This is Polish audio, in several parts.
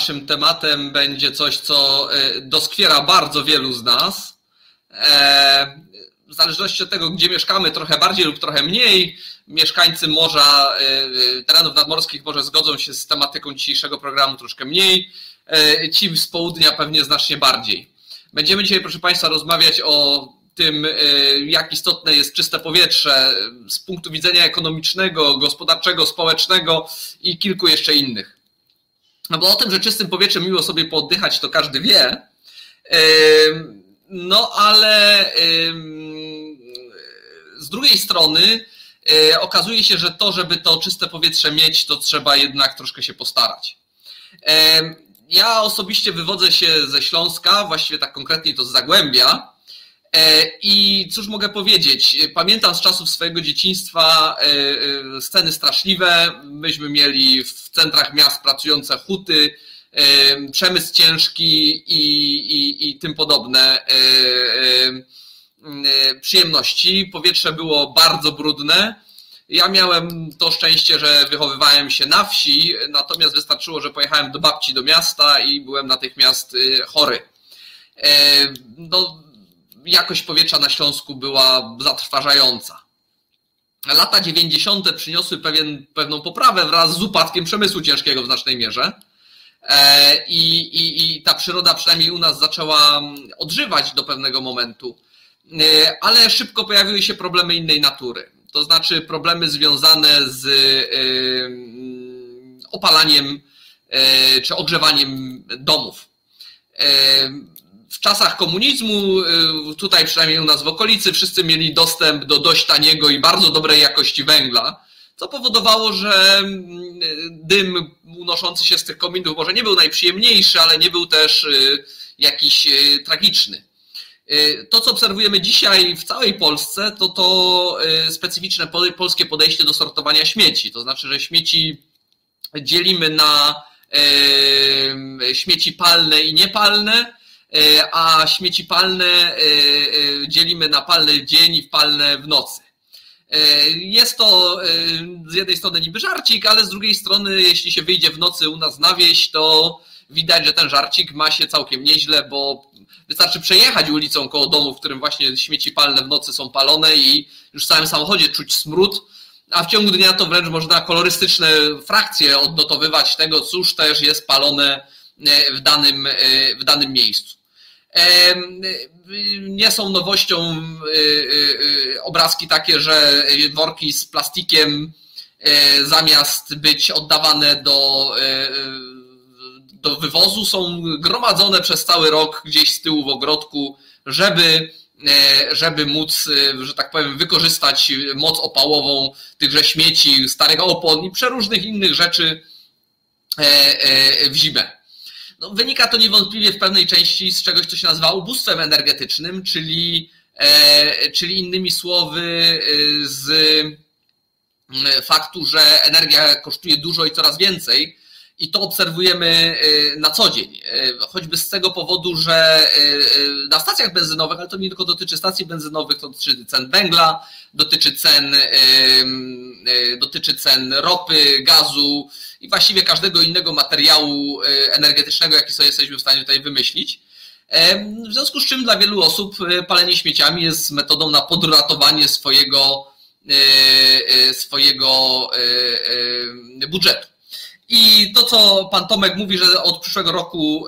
naszym tematem będzie coś, co doskwiera bardzo wielu z nas. W zależności od tego, gdzie mieszkamy, trochę bardziej lub trochę mniej, mieszkańcy morza, terenów nadmorskich może zgodzą się z tematyką dzisiejszego programu troszkę mniej, ci z południa pewnie znacznie bardziej. Będziemy dzisiaj, proszę Państwa, rozmawiać o tym, e, jak istotne jest czyste powietrze z punktu widzenia ekonomicznego, gospodarczego, społecznego i kilku jeszcze innych. No bo o tym, że czystym powietrzem miło sobie pooddychać, to każdy wie. No ale z drugiej strony e, okazuje się, że to, żeby to czyste powietrze mieć, to trzeba jednak troszkę się postarać. Ja osobiście wywodzę się ze Śląska, właściwie tak konkretnie to z Zagłębia. E, I cóż mogę powiedzieć? Pamiętam z czasów swojego dzieciństwa e, e, sceny straszliwe. Myśmy mieli w centrach miast pracujące huty, przemysł ciężki i, i, i tym podobne przyjemności. Powietrze było bardzo brudne. Ja miałem to szczęście, że wychowywałem się na wsi, natomiast wystarczyło, że pojechałem do babci do miasta i byłem natychmiast chory. No, jakość powietrza na Śląsku była zatrważająca. Lata 90. przyniosły pewien, pewną poprawę wraz z upadkiem przemysłu ciężkiego w znacznej mierze. E, I, i, I ta przyroda przynajmniej u nas zaczęła odżywać do pewnego momentu, e, ale szybko pojawiły się problemy innej natury to znaczy problemy związane z opalaniem e, czy ogrzewaniem domów. W czasach komunizmu, e, tutaj przynajmniej u nas w okolicy, wszyscy mieli dostęp do dość taniego i bardzo dobrej jakości węgla, co powodowało, że dym unoszący się z tych kominów może nie był najprzyjemniejszy, ale nie był też jakiś tragiczny. Y, to, co obserwujemy dzisiaj w całej Polsce, to to y, specyficzne polskie podejście do sortowania śmieci. To znaczy, że śmieci dzielimy na y, śmieci palne i niepalne, a śmieci palne dzielimy na palny dzień i palne w nocy. Jest to z jednej strony niby żarcik, ale z drugiej strony, jeśli się wyjdzie w nocy u nas na wieś, to widać, że ten żarcik ma się całkiem nieźle, bo wystarczy przejechać ulicą koło domu, w którym właśnie śmieci palne w nocy są palone i już w całym samochodzie czuć smród, a w ciągu dnia to wręcz można kolorystyczne frakcje odnotowywać tego, cóż też jest palone e, w danym, e, w danym miejscu. E, nie są nowością obrazki takie, że worki z plastikiem zamiast być oddawane do do wywozu są gromadzone przez cały rok gdzieś z tyłu w ogrodku, żeby, e, żeby móc, e, że tak powiem, wykorzystać moc opałową tychże śmieci, starych opon i przeróżnych innych rzeczy e, w zimę. No, wynika to niewątpliwie w pewnej części z czegoś, co się nazywa ubóstwem energetycznym, czyli, czyli innymi słowy z faktu, że energia kosztuje dużo i coraz więcej, i to obserwujemy na co dzień. Choćby z tego powodu, że na stacjach benzynowych, ale to nie tylko dotyczy stacji benzynowych, to dotyczy cen węgla, dotyczy cen, dotyczy cen ropy, gazu i właściwie każdego innego materiału energetycznego, jaki sobie jesteśmy w stanie tutaj wymyślić. W związku z czym dla wielu osób palenie śmieciami jest metodą na podratowanie swojego, swojego budżetu. I to, co pan Tomek mówi, że od przyszłego roku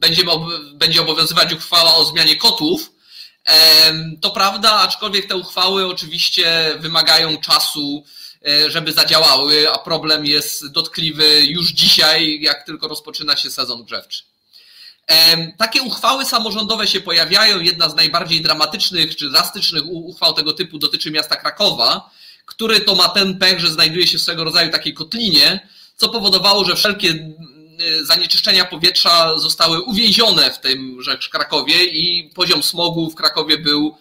będzie, będzie obowiązywać uchwała o zmianie kotłów, to prawda, aczkolwiek te uchwały oczywiście wymagają czasu, e, żeby zadziałały, a problem jest dotkliwy już dzisiaj, jak tylko rozpoczyna się sezon grzewczy. Takie uchwały samorządowe się pojawiają. Jedna z najbardziej dramatycznych czy drastycznych uchwał tego typu dotyczy miasta Krakowa, który to ma ten pech, że znajduje się swego rodzaju takiej kotlinie, co powodowało, że wszelkie mm, zanieczyszczenia powietrza zostały uwięzione w tymże Krakowie i poziom smogu w Krakowie był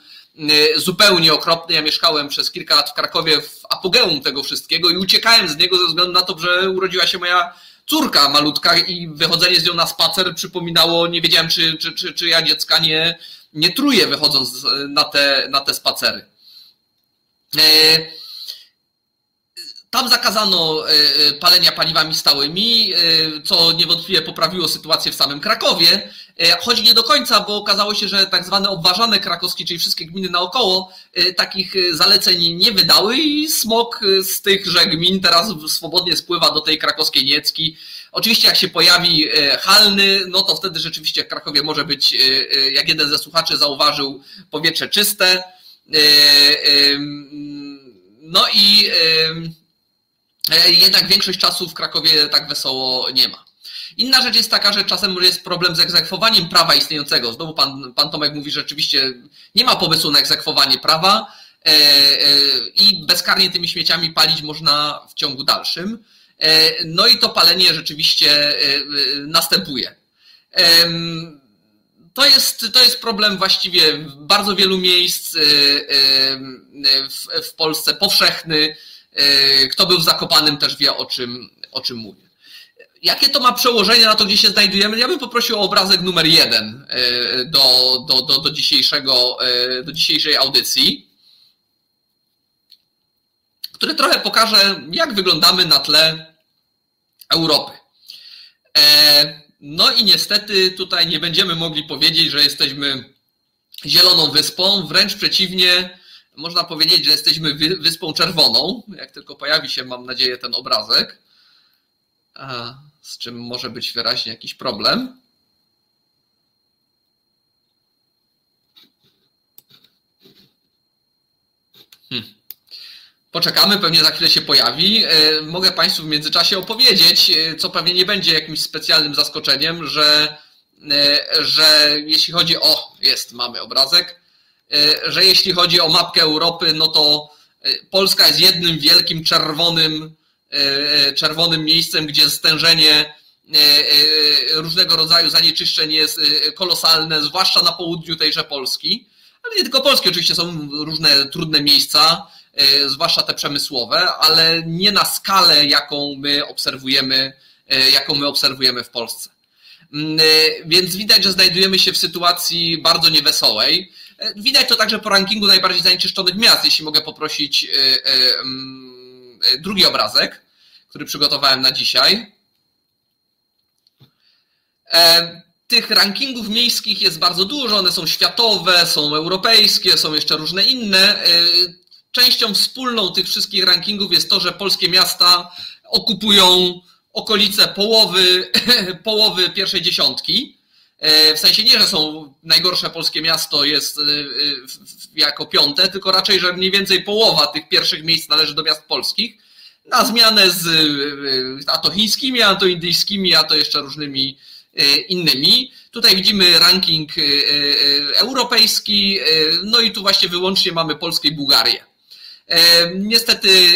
zupełnie okropny. Ja mieszkałem przez kilka lat w Krakowie w apogeum tego wszystkiego i uciekałem z niego ze względu na to, że urodziła się moja córka malutka i wychodzenie z nią na spacer przypominało, nie wiedziałem, czy, czy, czy, czy ja dziecka nie, nie truję wychodząc na te, na te spacery. E Tam zakazano palenia paliwami stałymi, co niewątpliwie poprawiło sytuację w samym Krakowie, choć nie do końca, bo okazało się, że tak zwane obważane krakowskie, czyli wszystkie gminy naokoło, takich zaleceń nie wydały i smog z tychże gmin teraz swobodnie spływa do tej krakowskiej Niecki. Oczywiście jak się pojawi halny, no to wtedy rzeczywiście w Krakowie może być, jak jeden ze słuchaczy zauważył, powietrze czyste. No i jednak większość czasu w Krakowie tak wesoło nie ma. Inna rzecz jest taka, że czasem jest problem z egzekwowaniem prawa istniejącego. Znowu pan, pan Tomek mówi, że rzeczywiście nie ma pomysłu na egzekwowanie prawa e, e, i bezkarnie tymi śmieciami palić można w ciągu dalszym. E, no i to palenie rzeczywiście następuje. To jest, to jest problem właściwie w bardzo wielu miejsc w, w Polsce powszechny. Kto był w Zakopanym też wie o czym, o czym mówię. Jakie to ma przełożenie na to, gdzie się znajdujemy? Ja bym poprosił o obrazek numer jeden e, do, do, do, do, dzisiejszego, e, do dzisiejszej audycji, który trochę pokaże, jak wyglądamy na tle Europy. E, no i niestety tutaj nie będziemy mogli powiedzieć, że jesteśmy zieloną wyspą, wręcz przeciwnie, można powiedzieć, że jesteśmy wyspą czerwoną, jak tylko pojawi się, mam nadzieję, ten obrazek z czym może być wyraźnie jakiś problem. Hmm. Poczekamy, pewnie za chwilę się pojawi. E, mogę Państwu w międzyczasie opowiedzieć, e, co pewnie nie będzie jakimś specjalnym zaskoczeniem, że, e, że jeśli chodzi o. Jest, mamy obrazek. Że jeśli chodzi o mapkę Europy, no to Polska jest jednym wielkim czerwonym czerwonym miejscem, gdzie stężenie e, e, różnego rodzaju zanieczyszczeń jest kolosalne, zwłaszcza na południu tejże Polski. Ale nie tylko Polski, oczywiście są różne trudne miejsca, zwłaszcza te przemysłowe, ale nie na skalę, jaką my obserwujemy, jaką my obserwujemy w Polsce. Mm, więc widać, że znajdujemy się w sytuacji bardzo niewesołej. Widać to także po rankingu najbardziej zanieczyszczonych miast, jeśli mogę poprosić mm, E, drugi obrazek, który przygotowałem na dzisiaj. E, tych rankingów miejskich jest bardzo dużo, one są światowe, są europejskie, są jeszcze różne inne. E, częścią wspólną tych wszystkich rankingów jest to, że polskie miasta okupują okolice połowy, połowy pierwszej dziesiątki. W sensie nie, że są najgorsze polskie miasto jest jako piąte, tylko raczej, że mniej więcej połowa tych pierwszych miejsc należy do miast polskich. Na zmianę z a to chińskimi, a to indyjskimi, a to jeszcze różnymi innymi. Tutaj widzimy ranking europejski, no i tu właśnie wyłącznie mamy Polskę i Bułgarię. Niestety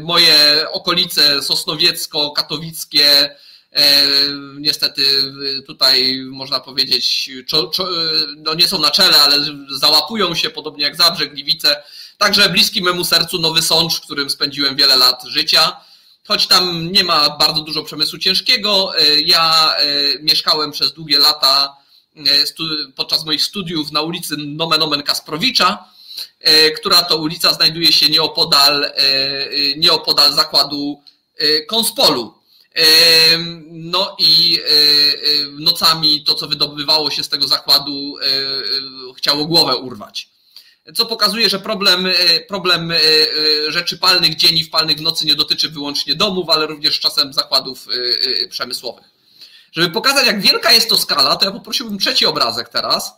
moje okolice sosnowiecko-katowickie Niestety tutaj można powiedzieć, no nie są na czele, ale załapują się, podobnie jak Zabrzeg, Gliwice. Także bliski memu sercu Nowy Sącz, w którym spędziłem wiele lat życia. Choć tam nie ma bardzo dużo przemysłu ciężkiego, ja mieszkałem przez długie lata podczas moich studiów na ulicy Nomen Omen Kasprowicza, która to ulica znajduje się nieopodal, nieopodal zakładu Konspolu. No i e, e, nocami to, co wydobywało się z tego zakładu, e, chciało głowę urwać. Co pokazuje, że problem, problem rzeczy palnych dzień i wpalnych nocy nie dotyczy wyłącznie domów, ale również czasem zakładów przemysłowych. Żeby pokazać, jak wielka jest to skala, to ja poprosiłbym trzeci obrazek teraz,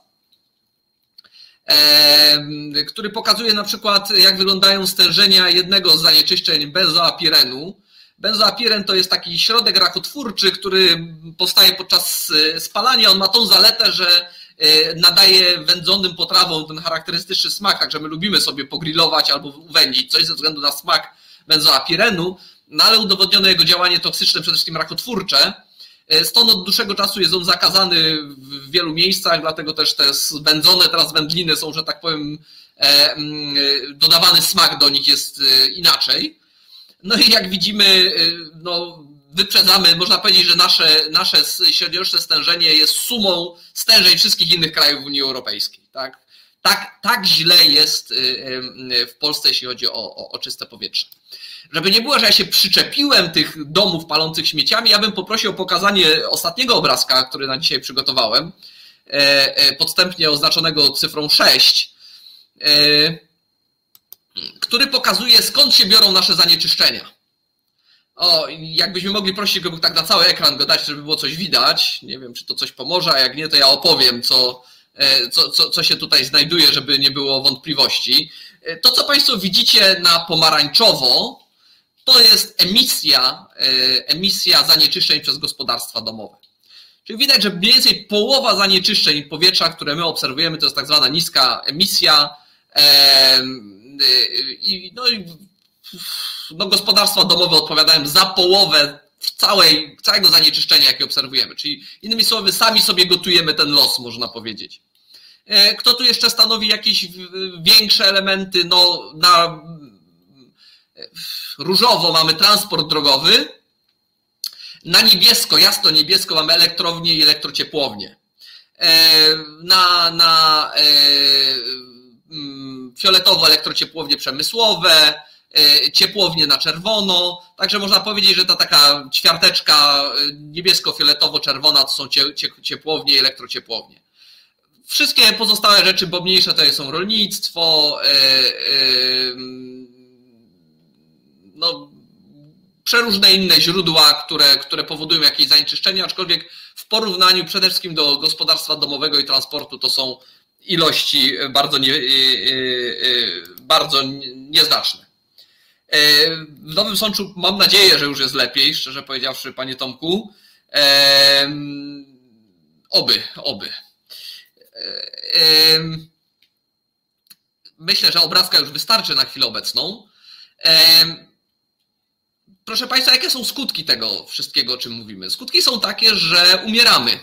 który pokazuje na przykład, jak wyglądają stężenia jednego z zanieczyszczeń benzoapirenu Benzoapiren to jest taki środek rakotwórczy, który powstaje podczas e, spalania. On ma tą zaletę, że e, nadaje wędzonym potrawom ten charakterystyczny smak, także my lubimy sobie pogrillować albo uwędzić coś ze względu na smak benzoapirenu, no ale udowodniono jego działanie toksyczne, przede wszystkim rakotwórcze. E, stąd od dłuższego czasu jest on zakazany w wielu miejscach, dlatego też te wędzone teraz wędliny są, że tak powiem, dodawany smak do nich jest inaczej. No i jak widzimy, y, no, wyprzedzamy, można powiedzieć, że nasze, nasze średnioroczne stężenie jest sumą stężeń wszystkich innych krajów Unii Europejskiej. Tak? tak, tak źle jest w Polsce, jeśli chodzi o, o, o czyste powietrze. Żeby nie było, że ja się przyczepiłem tych domów palących śmieciami, ja bym poprosił o pokazanie ostatniego obrazka, który na dzisiaj przygotowałem, podstępnie oznaczonego cyfrą 6 który pokazuje skąd się biorą nasze zanieczyszczenia. O, jakbyśmy mogli prosić go tak na cały ekran go dać, żeby było coś widać. Nie wiem, czy to coś pomoże, a jak nie, to ja opowiem, co, e, co, co, co się tutaj znajduje, żeby nie było wątpliwości. E, to, co Państwo widzicie na pomarańczowo, to jest emisja, e, emisja zanieczyszczeń przez gospodarstwa domowe. Czyli widać, że mniej więcej połowa zanieczyszczeń powietrza, które my obserwujemy, to jest tak zwana niska emisja no, i no, gospodarstwa domowe odpowiadają za połowę całej, całego zanieczyszczenia, jakie obserwujemy. Czyli innymi słowy, sami sobie gotujemy ten los, można powiedzieć. E, kto tu jeszcze stanowi jakieś większe elementy? No, na różowo mamy transport drogowy, na niebiesko, jasno niebiesko mamy elektrownie i elektrociepłownie. E, na, na e, fioletowo elektrociepłownie przemysłowe, e, ciepłownie na czerwono. Także można powiedzieć, że ta taka ćwiarteczka e, niebiesko-fioletowo-czerwona to są ciepłownie i elektrociepłownie. Wszystkie pozostałe rzeczy, bo mniejsze to są rolnictwo, e, no, przeróżne inne źródła, które, które powodują jakieś zanieczyszczenie, aczkolwiek w porównaniu przede wszystkim do gospodarstwa domowego i transportu to są ilości bardzo, nie, y, y, y, bardzo nieznaczne. E, w Nowym Sączu mam nadzieję, że już jest lepiej, szczerze powiedziawszy, panie Tomku. E, oby, oby. E, myślę, że obrazka już wystarczy na chwilę obecną. Proszę Państwa, jakie są skutki tego wszystkiego, o czym mówimy? Skutki są takie, że umieramy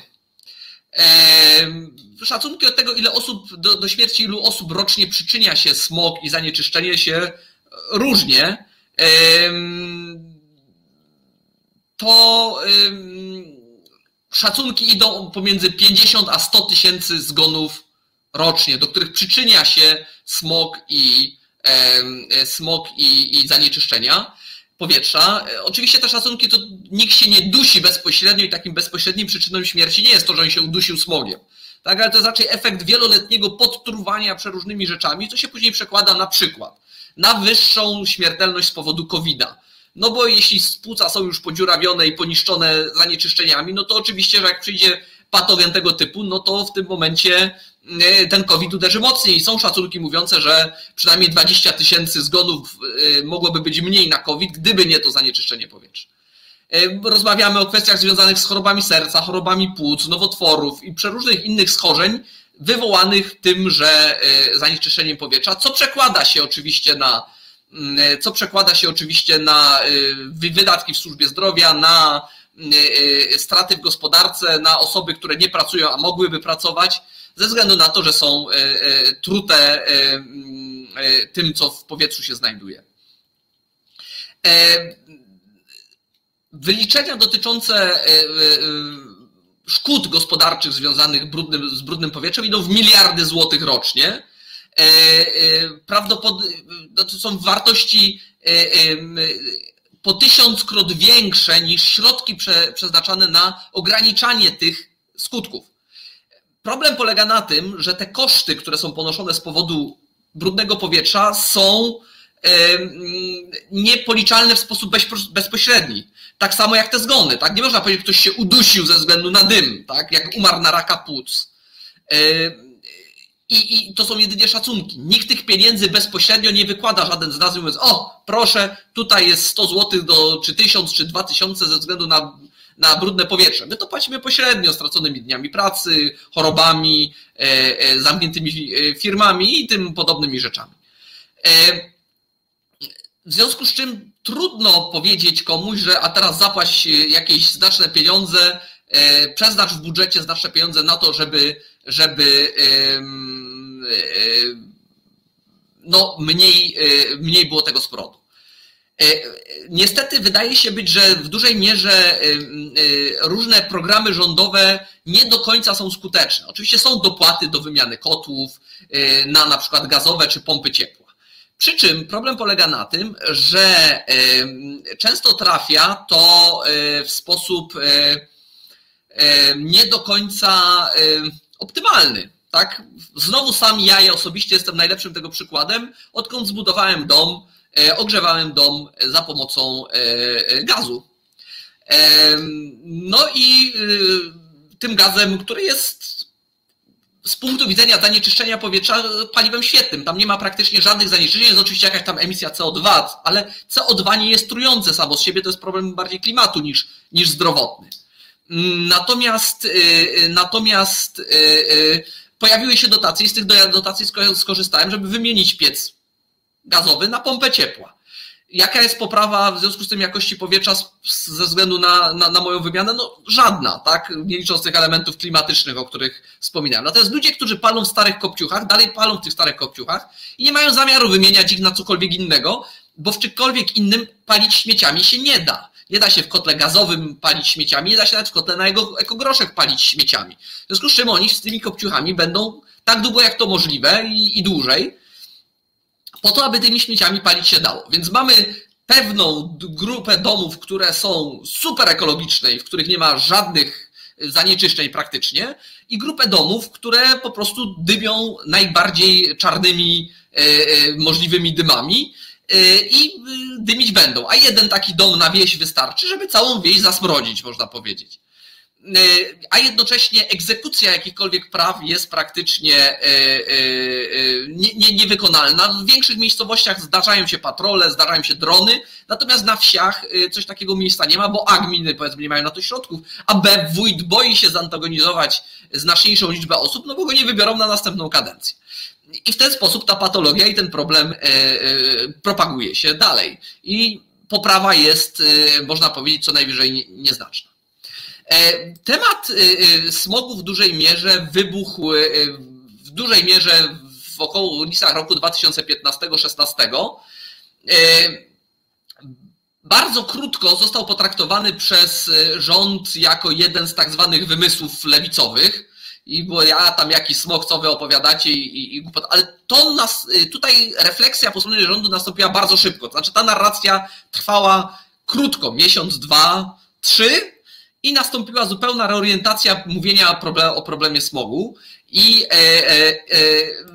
Szacunki od tego, ile osób do, do śmierci, ilu osób rocznie przyczynia się smog i zanieczyszczenie się różnie. To szacunki idą pomiędzy 50 a 100 tysięcy zgonów rocznie, do których przyczynia się smog i, smog i, i zanieczyszczenia powietrza. E, oczywiście te szacunki to nikt się nie dusi bezpośrednio i takim bezpośrednim przyczyną śmierci nie jest to, że on się udusił smogiem. Tak, ale to jest raczej efekt wieloletniego podtruwania przeróżnymi rzeczami, co się później przekłada na przykład na wyższą śmiertelność z powodu COVID-a. No bo jeśli płuca są już podziurawione i poniszczone zanieczyszczeniami, no to oczywiście, że jak przyjdzie patogen tego typu, no to w tym momencie ten COVID uderzy mocniej. Są szacunki mówiące, że przynajmniej 20 tysięcy zgonów e, mogłoby być mniej na COVID, gdyby nie to zanieczyszczenie powietrza. E, rozmawiamy o kwestiach związanych z chorobami serca, chorobami płuc, nowotworów i przeróżnych innych schorzeń wywołanych tym, że zanieczyszczeniem powietrza, co przekłada się oczywiście na mm, co przekłada się oczywiście na wydatki w służbie zdrowia, na straty w gospodarce na osoby, które nie pracują, a mogłyby pracować, ze względu na to, że są e, trute mm, tym, co w powietrzu się znajduje. Wyliczenia dotyczące szkód gospodarczych związanych z brudnym powietrzem idą w miliardy złotych rocznie. Prawdopodobnie no to są wartości po tysiąckrot większe niż środki prze, przeznaczane na ograniczanie tych skutków. Problem polega na tym, że te koszty, które są ponoszone z powodu brudnego powietrza, są niepoliczalne w sposób bezpośredni. Tak samo jak te zgony. Tak? Nie można powiedzieć, że ktoś się udusił ze względu na dym, tak? jak umarł na raka płuc. I, I, to są jedynie szacunki. Nikt tych pieniędzy bezpośrednio nie wykłada żaden z nas, mówiąc, o, proszę, tutaj jest 100 zł do, czy 1000, czy 2000 ze względu na, na brudne powietrze. My to płacimy pośrednio, straconymi dniami pracy, chorobami, e, e, zamkniętymi e, firmami i tym podobnymi rzeczami. W związku z czym trudno powiedzieć komuś, że a teraz zapłać jakieś znaczne pieniądze, przeznacz w budżecie znaczne pieniądze na to, żeby żeby no, mniej, mniej było tego sprodu. E, niestety wydaje się być, że w dużej mierze e, różne programy rządowe nie do końca są skuteczne. Oczywiście są dopłaty do wymiany kotłów, na na przykład gazowe czy pompy ciepła. Przy czym problem polega na tym, że często trafia to w sposób nie do końca optymalny. Tak? Znowu sam ja osobiście jestem najlepszym tego przykładem, odkąd zbudowałem dom, ogrzewałem dom za pomocą gazu. No i tym gazem, który jest z punktu widzenia zanieczyszczenia powietrza paliwem świetnym. Tam nie ma praktycznie żadnych zanieczyszczeń, jest oczywiście jakaś tam emisja CO2, ale CO2 nie jest trujące samo z siebie, to jest problem bardziej klimatu niż, niż zdrowotny. Natomiast, natomiast pojawiły się dotacje i z tych dotacji skorzystałem, żeby wymienić piec gazowy na pompę ciepła. Jaka jest poprawa w związku z tym jakości powietrza ze względu na, na, na, moją wymianę? No żadna, tak? Nie licząc tych elementów klimatycznych, o których wspominałem. Natomiast ludzie, którzy palą w starych kopciuchach, dalej palą w tych starych kopciuchach i nie mają zamiaru wymieniać ich na cokolwiek innego, bo w czymkolwiek innym palić śmieciami się nie da. Nie da się w kotle gazowym palić śmieciami, nie da się nawet w kotle na jego ekogroszek palić śmieciami. W związku z czym oni z tymi kopciuchami będą tak długo jak to możliwe i, i dłużej, po to, aby tymi śmieciami palić się dało. Więc mamy pewną grupę domów, które są super ekologiczne i w których nie ma żadnych zanieczyszczeń praktycznie, i grupę domów, które po prostu dymią najbardziej czarnymi e, e, możliwymi dymami e, i dymić będą. A jeden taki dom na wieś wystarczy, żeby całą wieś zasmrodzić, można powiedzieć. Y, a jednocześnie egzekucja jakichkolwiek praw jest praktycznie y, y, nie, nie, niewykonalna. W większych miejscowościach zdarzają się patrole, zdarzają się drony, natomiast na wsiach coś takiego miejsca nie ma, bo A gminy powiedzmy nie mają na to środków, a B wójt boi się zantagonizować znaczniejszą liczbę osób, no bo go nie wybiorą na następną kadencję. I w ten sposób ta patologia i ten problem propaguje się dalej. I poprawa jest, można powiedzieć, co najwyżej nieznaczna. E, temat e, e, smogu w dużej mierze wybuchł w dużej mierze w okolicach roku 2015-16. Bardzo krótko został potraktowany przez rząd jako jeden z tak zwanych wymysłów lewicowych. I bo ja tam jakiś smog, co wy opowiadacie i, i ale to nas, tutaj refleksja po stronie rządu nastąpiła bardzo szybko. To znaczy ta narracja trwała krótko, miesiąc, dwa, trzy, i nastąpiła zupełna reorientacja mówienia o, problem, o problemie smogu. I, e, e, e,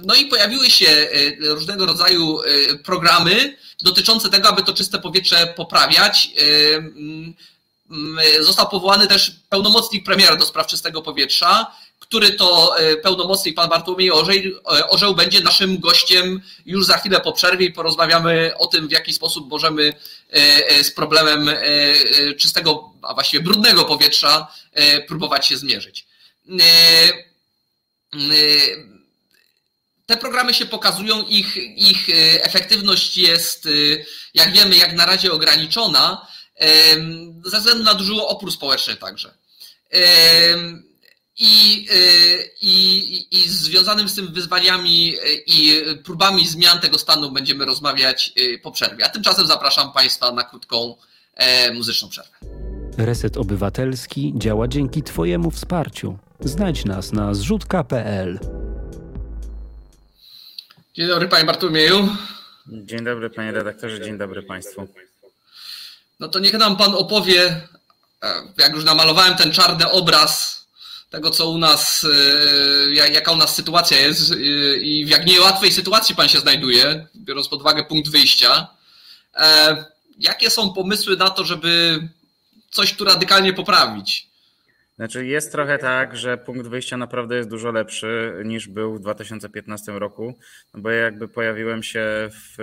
no i pojawiły się różnego rodzaju programy dotyczące tego, aby to czyste powietrze poprawiać. Został powołany też pełnomocnik premiera do spraw czystego powietrza, który to e, pełnomocnik, pan Bartłomiej Orzeł, e, Orzeł będzie naszym gościem już za chwilę po przerwie i porozmawiamy o tym, w jaki sposób możemy e, z problemem czystego, a właściwie brudnego powietrza próbować się zmierzyć. Te programy się pokazują, ich, ich efektywność jest, jak wiemy, jak na razie ograniczona, ze względu na duży opór społeczny także. I, y, i, I związanym z tym wyzwaniami y, i próbami zmian tego stanu będziemy rozmawiać y, po przerwie. A tymczasem zapraszam Państwa na krótką e, muzyczną przerwę. Reset Obywatelski działa dzięki Twojemu wsparciu. Znajdź nas na zrzutka.pl. Dzień dobry Panie Bartłomieju. Dzień dobry Panie redaktorze, dzień dobry Państwu. No to niech nam Pan opowie, e, jak już namalowałem ten czarny obraz tego, co u nas, e, jaka u nas sytuacja jest e, i w jak niełatwej sytuacji pan się znajduje, biorąc pod uwagę punkt wyjścia. E, jakie są pomysły na to, żeby coś tu radykalnie poprawić? Znaczy jest trochę tak, że punkt wyjścia naprawdę jest dużo lepszy niż był w 2015 roku, no bo jakby pojawiłem się w,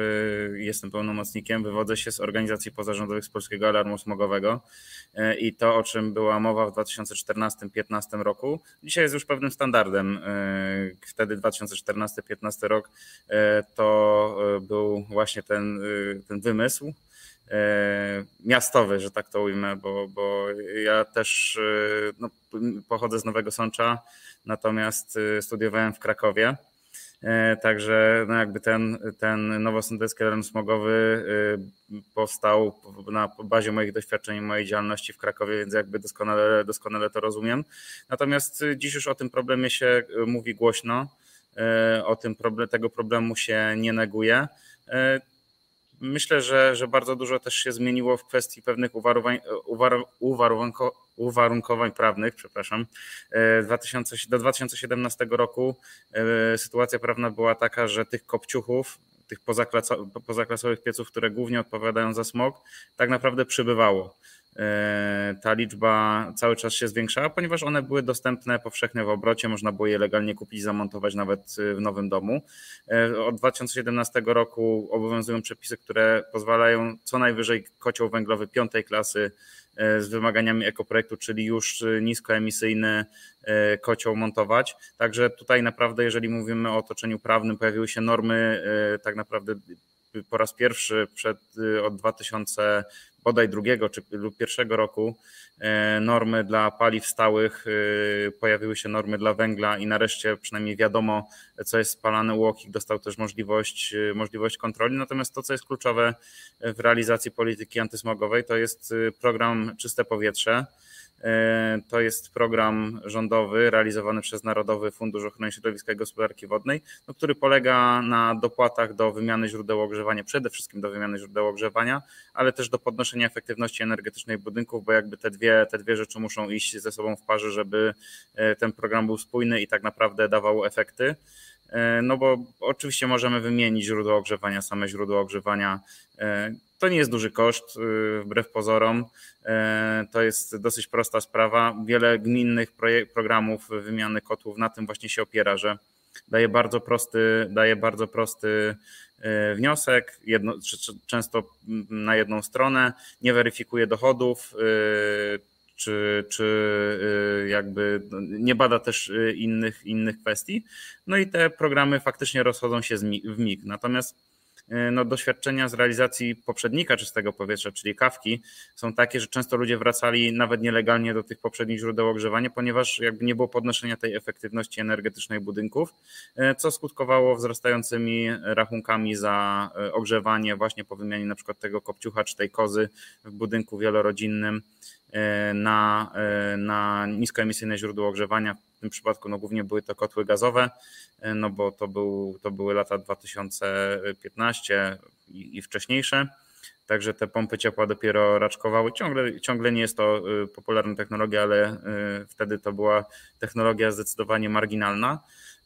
jestem pełnomocnikiem, wywodzę się z organizacji pozarządowych z Polskiego Alarmu Smogowego e, i to, o czym była mowa w 2014-2015 roku, dzisiaj jest już pewnym standardem. E, wtedy 2014-2015 rok e, to był właśnie ten, ten wymysł, miastowy, że tak to ujmę, bo, bo ja też e, no, pochodzę z Nowego Sącza, natomiast e, studiowałem w Krakowie. Także no jakby ten, ten nowosądecki alarm smogowy powstał na bazie moich doświadczeń i mojej działalności w Krakowie, więc jakby doskonale, doskonale to rozumiem. Natomiast dziś już o tym problemie się mówi głośno. o tym problem, tego problemu się nie neguje. Myślę, że, że bardzo dużo też się zmieniło w kwestii pewnych uwarunkowań, uwarunkowań, uwarunkowań prawnych, przepraszam. 2000, do 2017 roku sytuacja prawna była taka, że tych kopciuchów tych pozaklasowych pieców, które głównie odpowiadają za smog, tak naprawdę przybywało. E, ta liczba cały czas się zwiększała, ponieważ one były dostępne powszechnie w obrocie, można było je legalnie kupić, zamontować nawet w nowym domu. E, od 2017 roku obowiązują przepisy, które pozwalają co najwyżej kocioł węglowy piątej klasy e, z wymaganiami ekoprojektu, czyli już niskoemisyjny kocioł montować. Także tutaj naprawdę, jeżeli mówimy o otoczeniu prawnym, pojawiły się normy tak naprawdę po raz pierwszy przed, od 2000 bodaj drugiego czy lub pierwszego roku e, normy dla paliw stałych, e, pojawiły się normy dla węgla i nareszcie przynajmniej wiadomo, co jest spalane. UOKiK dostał też możliwość, e, możliwość kontroli. Natomiast to, co jest kluczowe w realizacji polityki antysmogowej, to jest program Czyste Powietrze. E, to jest program rządowy realizowany przez Narodowy Fundusz Ochrony Środowiska i Gospodarki Wodnej, no, który polega na dopłatach do wymiany źródeł ogrzewania, przede wszystkim do wymiany źródeł ogrzewania, ale też do podnoszenia efektywności energetycznej budynków, bo jakby te dwie, te dwie rzeczy muszą iść ze sobą w parze, żeby e, ten program był spójny i tak naprawdę dawał efekty. E, no bo oczywiście możemy wymienić źródło ogrzewania, same źródło ogrzewania. To nie jest duży koszt, wbrew pozorom. E, to jest dosyć prosta sprawa. Wiele gminnych programów wymiany kotłów na tym właśnie się opiera, że daje bardzo prosty, daje bardzo prosty e, wniosek, jedno, często na jedną stronę, nie weryfikuje dochodów, e, czy, czy jakby no, nie bada też innych, innych kwestii. No i te programy faktycznie rozchodzą się w mig. Natomiast no, doświadczenia z realizacji poprzednika czystego powietrza, czyli kawki, są takie, że często ludzie wracali nawet nielegalnie do tych poprzednich źródeł ogrzewania, ponieważ jakby nie było podnoszenia tej efektywności energetycznej budynków, e, co skutkowało wzrastającymi rachunkami za e, ogrzewanie właśnie po wymianie na przykład tego kopciucha czy tej kozy w budynku wielorodzinnym na, na niskoemisyjne źródło ogrzewania. Tym przypadku no, głównie były to kotły gazowe, no bo to, był, to były lata 2015 i, i wcześniejsze. Także te pompy ciepła dopiero raczkowały. Ciągle, ciągle nie jest to y, popularna technologia, ale y, wtedy to była technologia zdecydowanie marginalna.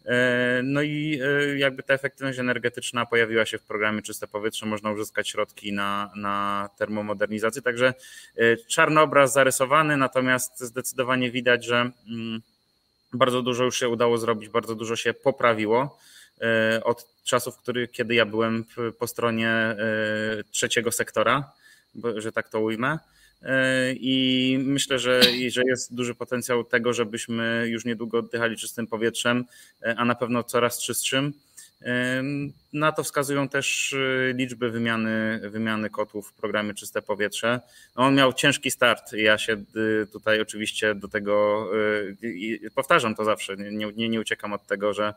E, no i e, jakby ta efektywność energetyczna pojawiła się w programie Czyste Powietrze, można uzyskać środki na, na termomodernizację. Także e, czarny obraz zarysowany, natomiast zdecydowanie widać, że mm, bardzo dużo już się udało zrobić, bardzo dużo się poprawiło od czasów, który, kiedy ja byłem po stronie trzeciego sektora, że tak to ujmę. E, I myślę, że, że jest duży potencjał tego, żebyśmy już niedługo oddychali czystym powietrzem, e, a na pewno coraz czystszym. Na to wskazują też liczby wymiany, wymiany kotłów w programie Czyste Powietrze. No on miał ciężki start. Ja się tutaj oczywiście do tego powtarzam to zawsze. Nie, nie, nie uciekam od tego, że,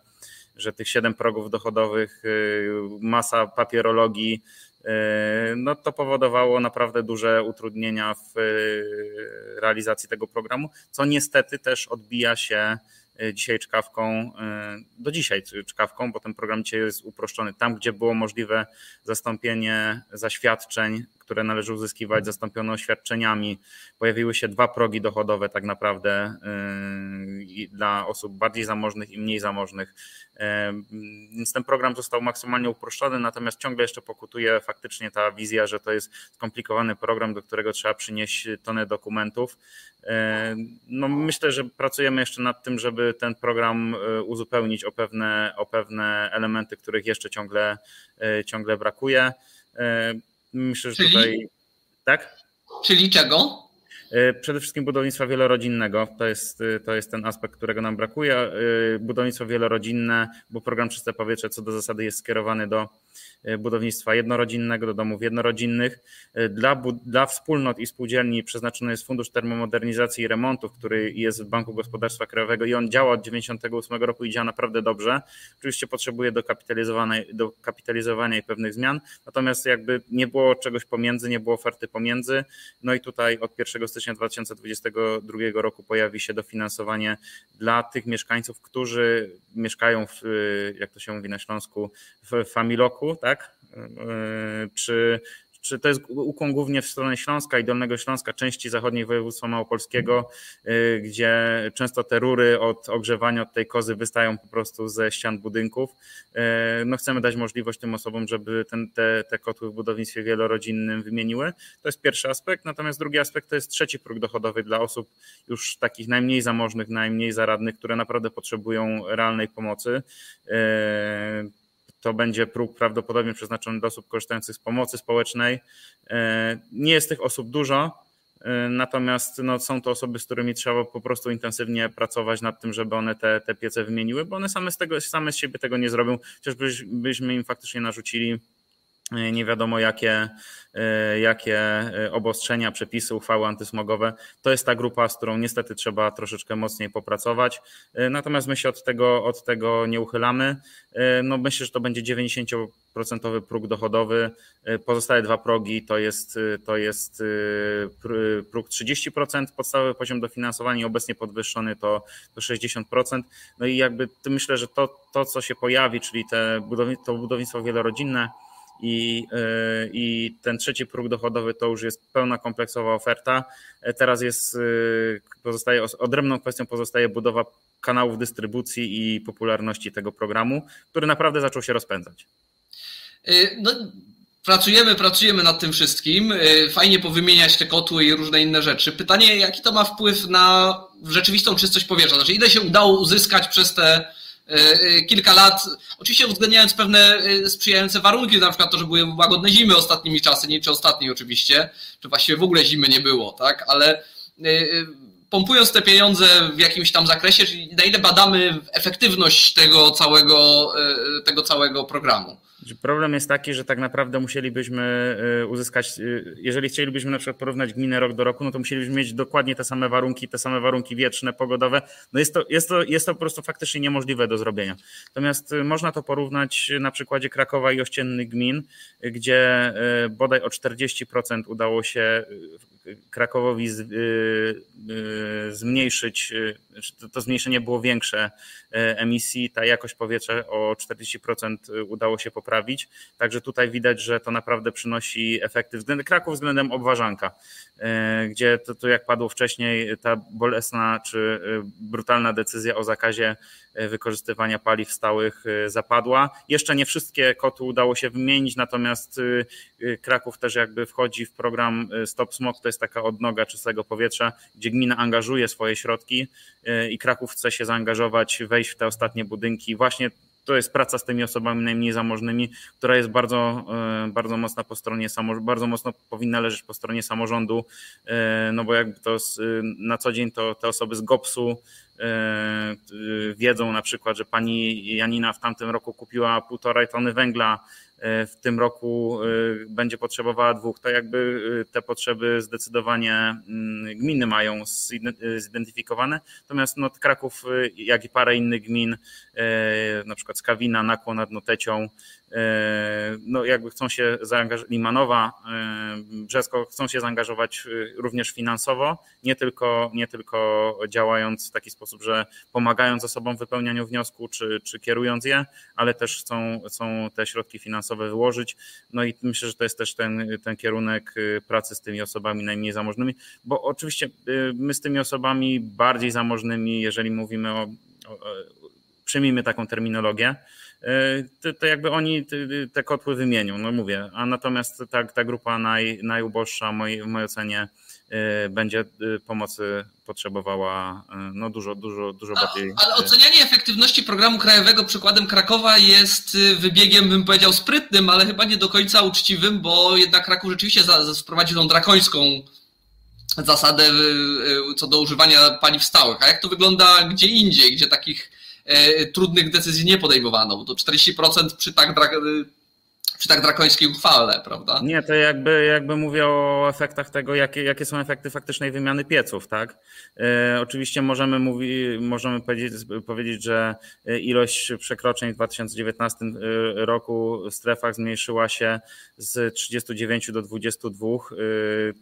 że tych siedem progów dochodowych, masa papierologii, no to powodowało naprawdę duże utrudnienia w realizacji tego programu, co niestety też odbija się dzisiaj czkawką, do dzisiaj czkawką, bo ten program dzisiaj jest uproszczony. Tam, gdzie było możliwe zastąpienie zaświadczeń które należy uzyskiwać, zastąpiono świadczeniami. Pojawiły się dwa progi dochodowe tak naprawdę yy, dla osób bardziej zamożnych i mniej zamożnych. Yy, więc ten program został maksymalnie uproszczony, natomiast ciągle jeszcze pokutuje faktycznie ta wizja, że to jest skomplikowany program, do którego trzeba przynieść tonę dokumentów. Yy, no myślę, że pracujemy jeszcze nad tym, żeby ten program uzupełnić o pewne, o pewne elementy, których jeszcze ciągle, ciągle brakuje. Myślę, że Czyli? tutaj. Tak? Czyli czego? E, przede wszystkim budownictwa wielorodzinnego. To jest, e, to jest ten aspekt, którego nam brakuje. E, budownictwo wielorodzinne, bo program Czyste Powietrze co do zasady jest skierowany do budownictwa jednorodzinnego, do domów jednorodzinnych. Dla, dla wspólnot i spółdzielni przeznaczony jest Fundusz Termomodernizacji i Remontów, który jest w Banku Gospodarstwa Krajowego i on działa od 1998 roku i działa naprawdę dobrze. Oczywiście potrzebuje dokapitalizowania, dokapitalizowania i pewnych zmian, natomiast jakby nie było czegoś pomiędzy, nie było oferty pomiędzy. No i tutaj od 1 stycznia 2022 roku pojawi się dofinansowanie dla tych mieszkańców, którzy mieszkają w, jak to się mówi na Śląsku, w familoku, tak? Czy czy to jest ukłon głównie w stronę Śląska i Dolnego Śląska, części zachodniej województwa małopolskiego, y, gdzie często te rury od ogrzewania od tej kozy wystają po prostu ze ścian budynków. Y, no chcemy dać możliwość tym osobom, żeby ten, te, te kotły w budownictwie wielorodzinnym wymieniły. To jest pierwszy aspekt. Natomiast drugi aspekt to jest trzeci próg dochodowy dla osób już takich najmniej zamożnych, najmniej zaradnych, które naprawdę potrzebują realnej pomocy to będzie próg prawdopodobnie przeznaczony dla osób korzystających z pomocy społecznej. E, nie jest tych osób dużo, e, natomiast no, są to osoby, z którymi trzeba po prostu intensywnie pracować nad tym, żeby one te, te piece wymieniły, bo one same z, tego, same z siebie tego nie zrobią, chociażbyśmy im faktycznie narzucili nie wiadomo jakie, e, jakie e, obostrzenia, przepisy, uchwały antysmogowe. To jest ta grupa, z którą niestety trzeba troszeczkę mocniej popracować. Natomiast my się od tego, od tego nie uchylamy. No myślę, że to będzie 90% próg dochodowy. Pozostałe dwa progi to jest, to jest próg 30%, podstawowy poziom dofinansowania obecnie podwyższony to, to 60%. No i jakby myślę, że to, to co się pojawi, czyli te budownictwo, to budownictwo wielorodzinne, i, e, i ten trzeci próg dochodowy to już jest pełna kompleksowa oferta. E, teraz jest, e, pozostaje, odrębną kwestią pozostaje budowa kanałów dystrybucji i popularności tego programu, który naprawdę zaczął się rozpędzać. No, pracujemy, pracujemy nad tym wszystkim. Fajnie powymieniać te kotły i różne inne rzeczy. Pytanie, jaki to ma wpływ na rzeczywistą czystość powietrza? Znaczy, ile się udało uzyskać przez te kilka lat, oczywiście uwzględniając pewne e, sprzyjające warunki, na przykład to, że były łagodne zimy ostatnimi czasy, nie czy ostatniej oczywiście, czy właściwie w ogóle zimy nie było, tak, ale pompując te pieniądze w jakimś tam zakresie, czyli na ile badamy efektywność tego całego, tego całego programu. Problem jest taki, że tak naprawdę musielibyśmy y, uzyskać, y, jeżeli chcielibyśmy na przykład porównać gminę rok do roku, no to musielibyśmy mieć dokładnie te same warunki, te same warunki wietrzne, pogodowe. No jest to, jest to, jest to po prostu faktycznie niemożliwe do zrobienia. Natomiast można to porównać na przykładzie Krakowa i ościennych gmin, gdzie bodaj o 40% udało się Krakowowi zmniejszyć, znaczy to zmniejszenie było większe emisji, ta jakość powietrza o 40% udało się poprawić. Także tutaj widać, że to naprawdę przynosi efekty względem Kraków względem obważanka, e, gdzie to, to jak padło wcześniej, ta bolesna czy e, brutalna decyzja o zakazie e, wykorzystywania paliw stałych zapadła. Jeszcze nie wszystkie koty udało się wymienić, natomiast Kraków też jakby wchodzi w program Stop Smog, to jest taka odnoga czystego powietrza, gdzie gmina angażuje swoje środki i Kraków chce się zaangażować, wejść w te ostatnie budynki. Właśnie to jest praca z tymi osobami najmniej zamożnymi, która jest bardzo, e, bardzo mocna po stronie bardzo mocno powinna leżeć po stronie samorządu, e, no bo jakby to na co dzień to te osoby z GOPS-u wiedzą na przykład, że pani Janina w tamtym roku kupiła półtorej tony węgla w tym roku e, będzie potrzebowała dwóch, to jakby e, te potrzeby zdecydowanie mm, gminy mają zidentyfikowane. Natomiast no, Kraków, jak i parę innych gmin, na przykład Skawina, Nakło nad Notecią, no jakby chcą się zaangażować, Limanowa, Brzesko chcą się zaangażować również finansowo, nie tylko, nie tylko działając w taki sposób, że pomagając osobom w wypełnianiu wniosku, czy, czy kierując je, ale też chcą, chcą te środki finansowe wyłożyć. No i myślę, że to jest też ten, ten kierunek y, pracy z tymi osobami najmniej zamożnymi, bo oczywiście my z tymi osobami bardziej zamożnymi, jeżeli mówimy o, o przyjmijmy taką terminologię, to, to, jakby oni te kotły wymienią, no mówię, a natomiast ta, ta grupa naj, najuboższa w mojej, w mojej ocenie Y, będzie y, pomocy potrzebowała no dużo, dużo, dużo bardziej. Ale ocenianie efektywności programu krajowego przykładem Krakowa jest wybiegiem, bym powiedział, sprytnym, ale chyba nie do końca uczciwym, bo jednak Kraków rzeczywiście wprowadził tą drakońską zasadę co do używania paliw stałych. A jak to wygląda gdzie indziej, gdzie takich trudnych decyzji nie podejmowano? Bo to 40% przy tak przy tak drakońskiej uchwale, prawda? Nie, to jakby, jakby mówię o efektach tego, jakie, jakie są efekty faktycznej wymiany pieców, tak? E, oczywiście możemy, mówi, możemy powiedzieć, powiedzieć, że ilość przekroczeń w 2019 e, roku w strefach zmniejszyła się z 39 do 22. E,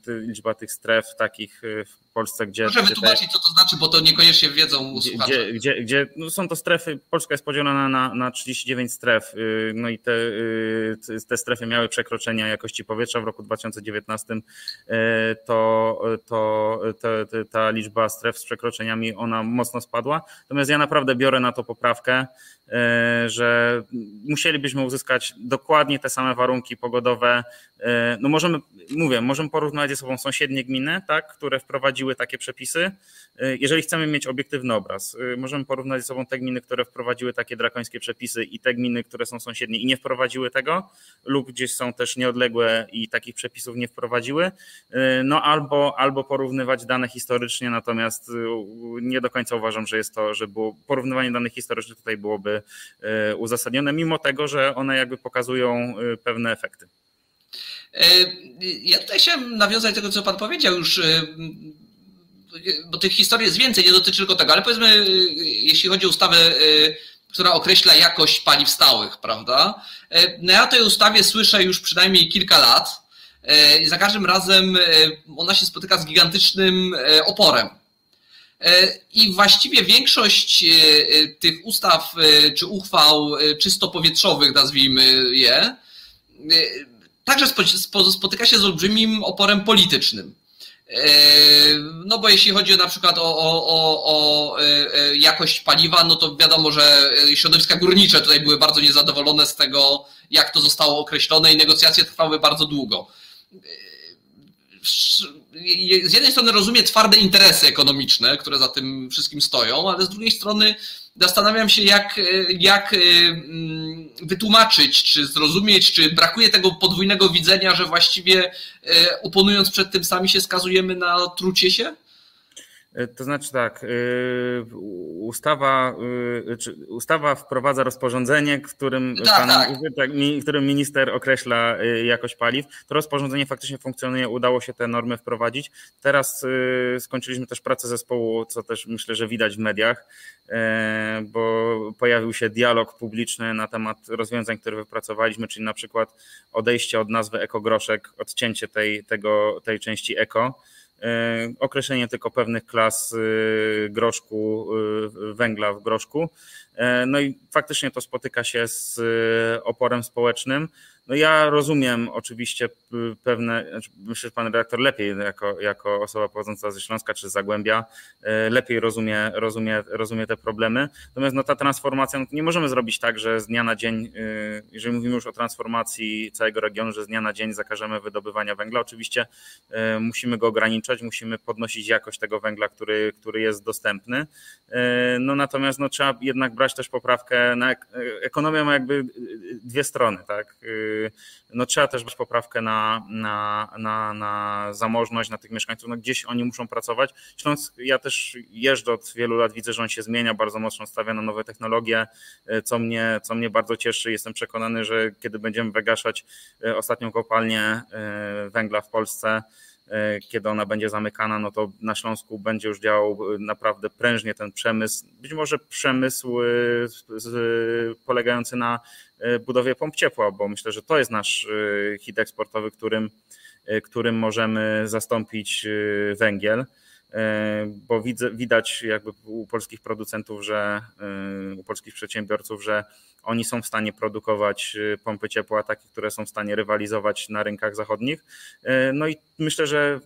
liczba tych stref takich w Polsce, gdzie. Proszę wytłumaczyć, co to znaczy, bo to niekoniecznie wiedzą gdzie, gdzie, gdzie no są to strefy, Polska jest podzielona na, na 39 stref, y, no i te, y, te strefy miały przekroczenia jakości powietrza w roku 2019, y, to, to, to, ta liczba stref z przekroczeniami, ona mocno spadła. Natomiast ja naprawdę biorę na to poprawkę, że musielibyśmy uzyskać dokładnie te same warunki pogodowe. No możemy, mówię, możemy porównać ze sobą sąsiednie gminy, tak, które wprowadziły takie przepisy. Jeżeli chcemy mieć obiektywny obraz, możemy porównać ze sobą te gminy, które wprowadziły takie drakońskie przepisy i te gminy, które są sąsiednie i nie wprowadziły tego, lub gdzieś są też nieodległe i takich przepisów nie wprowadziły, no albo, albo porównywać dane historycznie, natomiast y, nie do końca uważam, że jest to, że było, porównywanie danych historycznych tutaj byłoby y, uzasadnione, mimo tego, że one jakby pokazują y, pewne efekty. E, ja tutaj chciałem nawiązać do tego, co Pan powiedział już bo tych historii jest więcej, nie dotyczy tylko tego, ale powiedzmy, y, jeśli chodzi o ustawę, y, która określa jakość paliw stałych, prawda? Y, no ja o tej ustawie słyszę już przynajmniej kilka lat i za każdym razem ona się spotyka z gigantycznym oporem. I właściwie większość tych ustaw czy uchwał czysto powietrzowych, nazwijmy je, także spotyka się z olbrzymim oporem politycznym. E, no bo jeśli chodzi na przykład o, o, o, o, e, e, jakość paliwa, no to wiadomo, że środowiska górnicze tutaj były bardzo niezadowolone z tego, jak to zostało określone i negocjacje trwały bardzo długo. Z jednej strony rozumiem twarde interesy ekonomiczne, które za tym wszystkim stoją, ale z drugiej strony zastanawiam się, jak, jak mm, wytłumaczyć, czy zrozumieć, czy brakuje tego podwójnego widzenia, że właściwie oponując przed tym sami się skazujemy na trucie się? E, to znaczy tak, e, ustawa, ustawa wprowadza rozporządzenie, w którym, tak, pan, tak. tak w którym minister określa jakość paliw. To rozporządzenie faktycznie funkcjonuje, udało się te normy wprowadzić. Teraz skończyliśmy też pracę zespołu, co też myślę, że widać w mediach, bo pojawił się dialog publiczny na temat rozwiązań, które wypracowaliśmy, czyli na przykład odejście od nazwy ekogroszek, odcięcie tej, tego, tej części eko E, określenie tylko pewnych klas e, groszku, e, węgla w groszku. No i faktycznie to spotyka się z oporem społecznym. No ja rozumiem oczywiście pewne, znaczy myślę, że pan redaktor lepiej jako, jako osoba pochodząca ze Śląska czy z Zagłębia lepiej rozumie, rozumie, rozumie te problemy. Natomiast no ta transformacja, no nie możemy zrobić tak, że z dnia na dzień, jeżeli mówimy już o transformacji całego regionu, że z dnia na dzień zakażemy wydobywania węgla. Oczywiście musimy go ograniczać, musimy podnosić jakość tego węgla, który, który jest dostępny. No natomiast no, trzeba jednak brać też poprawkę na ekonomia ma jakby dwie strony, tak? No trzeba też brać poprawkę na, na, na, na zamożność, na tych mieszkańców, no gdzieś oni muszą pracować. Śląsk, ja też jeżdżę od wielu lat, widzę, że on się zmienia, bardzo mocno stawia na nowe technologie, co mnie, co mnie bardzo cieszy. Jestem przekonany, że kiedy będziemy wygaszać e, ostatnią kopalnię e, węgla w Polsce, e, kiedy ona będzie zamykana, no to na Śląsku będzie już działał naprawdę prężnie ten przemysł. Być może przemysł polegający na E, budowie pomp ciepła, bo myślę, że to jest nasz e, hit eksportowy, którym, e, którym możemy zastąpić węgiel bo widzę, widać jakby u polskich producentów, że u polskich przedsiębiorców, że oni są w stanie produkować y, pompy ciepła, takie, które są w stanie rywalizować na rynkach zachodnich. Y, no i myślę, że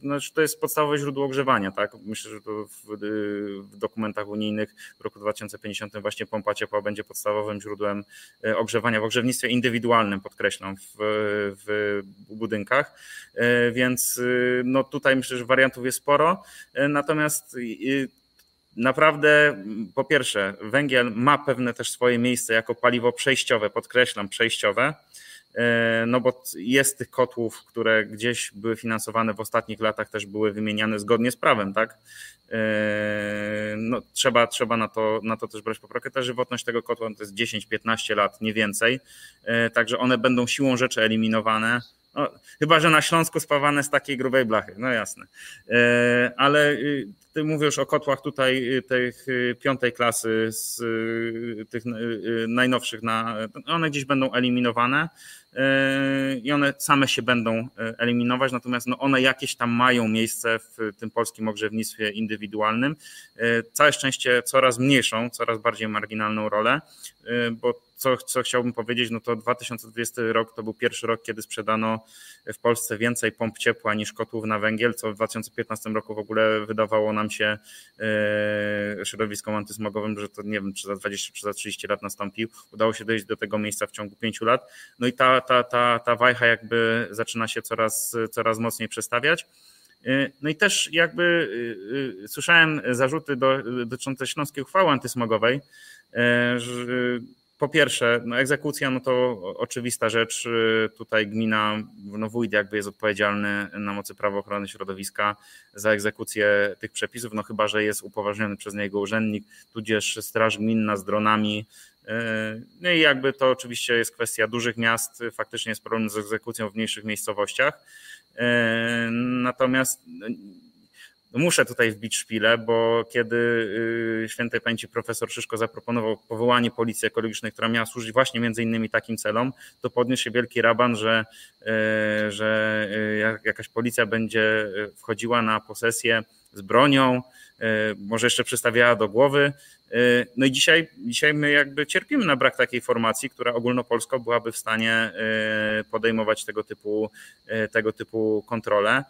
znaczy to jest podstawowe źródło ogrzewania. Tak? Myślę, że w, w dokumentach unijnych w roku 2050 właśnie pompa ciepła będzie podstawowym źródłem ogrzewania w ogrzewnictwie indywidualnym, podkreślam, w, w budynkach. Więc no tutaj myślę, że wariantów jest sporo. Natomiast naprawdę, po pierwsze, węgiel ma pewne też swoje miejsce jako paliwo przejściowe, podkreślam, przejściowe. no bo jest tych kotłów, które gdzieś były finansowane w ostatnich latach, też były wymieniane zgodnie z prawem, tak? No, trzeba trzeba na, to, na to też brać poprawkę. Ta żywotność tego kotła to jest 10-15 lat, nie więcej. Także one będą siłą rzeczy eliminowane. No, chyba, że na Śląsku spawane z takiej grubej blachy, no jasne. E, ale y, ty mówisz o kotłach tutaj y, tych y, piątej klasy, z tych najnowszych, na, one gdzieś będą eliminowane i one same się będą eliminować, natomiast no one jakieś tam mają miejsce w tym polskim ogrzewnictwie indywidualnym. Całe szczęście coraz mniejszą, coraz bardziej marginalną rolę, bo co, co chciałbym powiedzieć, no to 2020 rok to był pierwszy rok, kiedy sprzedano w Polsce więcej pomp ciepła niż kotłów na węgiel, co w 2015 roku w ogóle wydawało nam się e, środowiskom antysmogowym, że to nie wiem, czy za 20 czy za 30 lat nastąpił. Udało się dojść do tego miejsca w ciągu 5 lat. No i ta, ta, ta, ta wajcha jakby zaczyna się coraz, coraz mocniej przestawiać. E, no i też jakby e, słyszałem zarzuty do, dotyczące śląskiej uchwały antysmogowej, że po pierwsze, no egzekucja no to oczywista rzecz. Y, tutaj gmina, no wójt jakby jest odpowiedzialny na mocy prawa ochrony środowiska za egzekucję tych przepisów, no chyba, że jest upoważniony przez niego urzędnik, tudzież straż gminna z dronami. Y, no i jakby to oczywiście jest kwestia dużych miast, faktycznie jest problem z egzekucją w mniejszych miejscowościach. Y, natomiast muszę tutaj wbić szpilę, bo kiedy y, świętej pamięci profesor Szyszko zaproponował powołanie policji ekologicznej, która miała służyć właśnie między innymi takim celom, to podniósł się wielki raban, że, y, że y, jakaś policja będzie wchodziła na posesję z bronią, może jeszcze przystawiała do głowy. No i dzisiaj, dzisiaj my jakby cierpimy na brak takiej formacji, która ogólnopolsko byłaby w stanie podejmować tego typu, tego typu kontrole.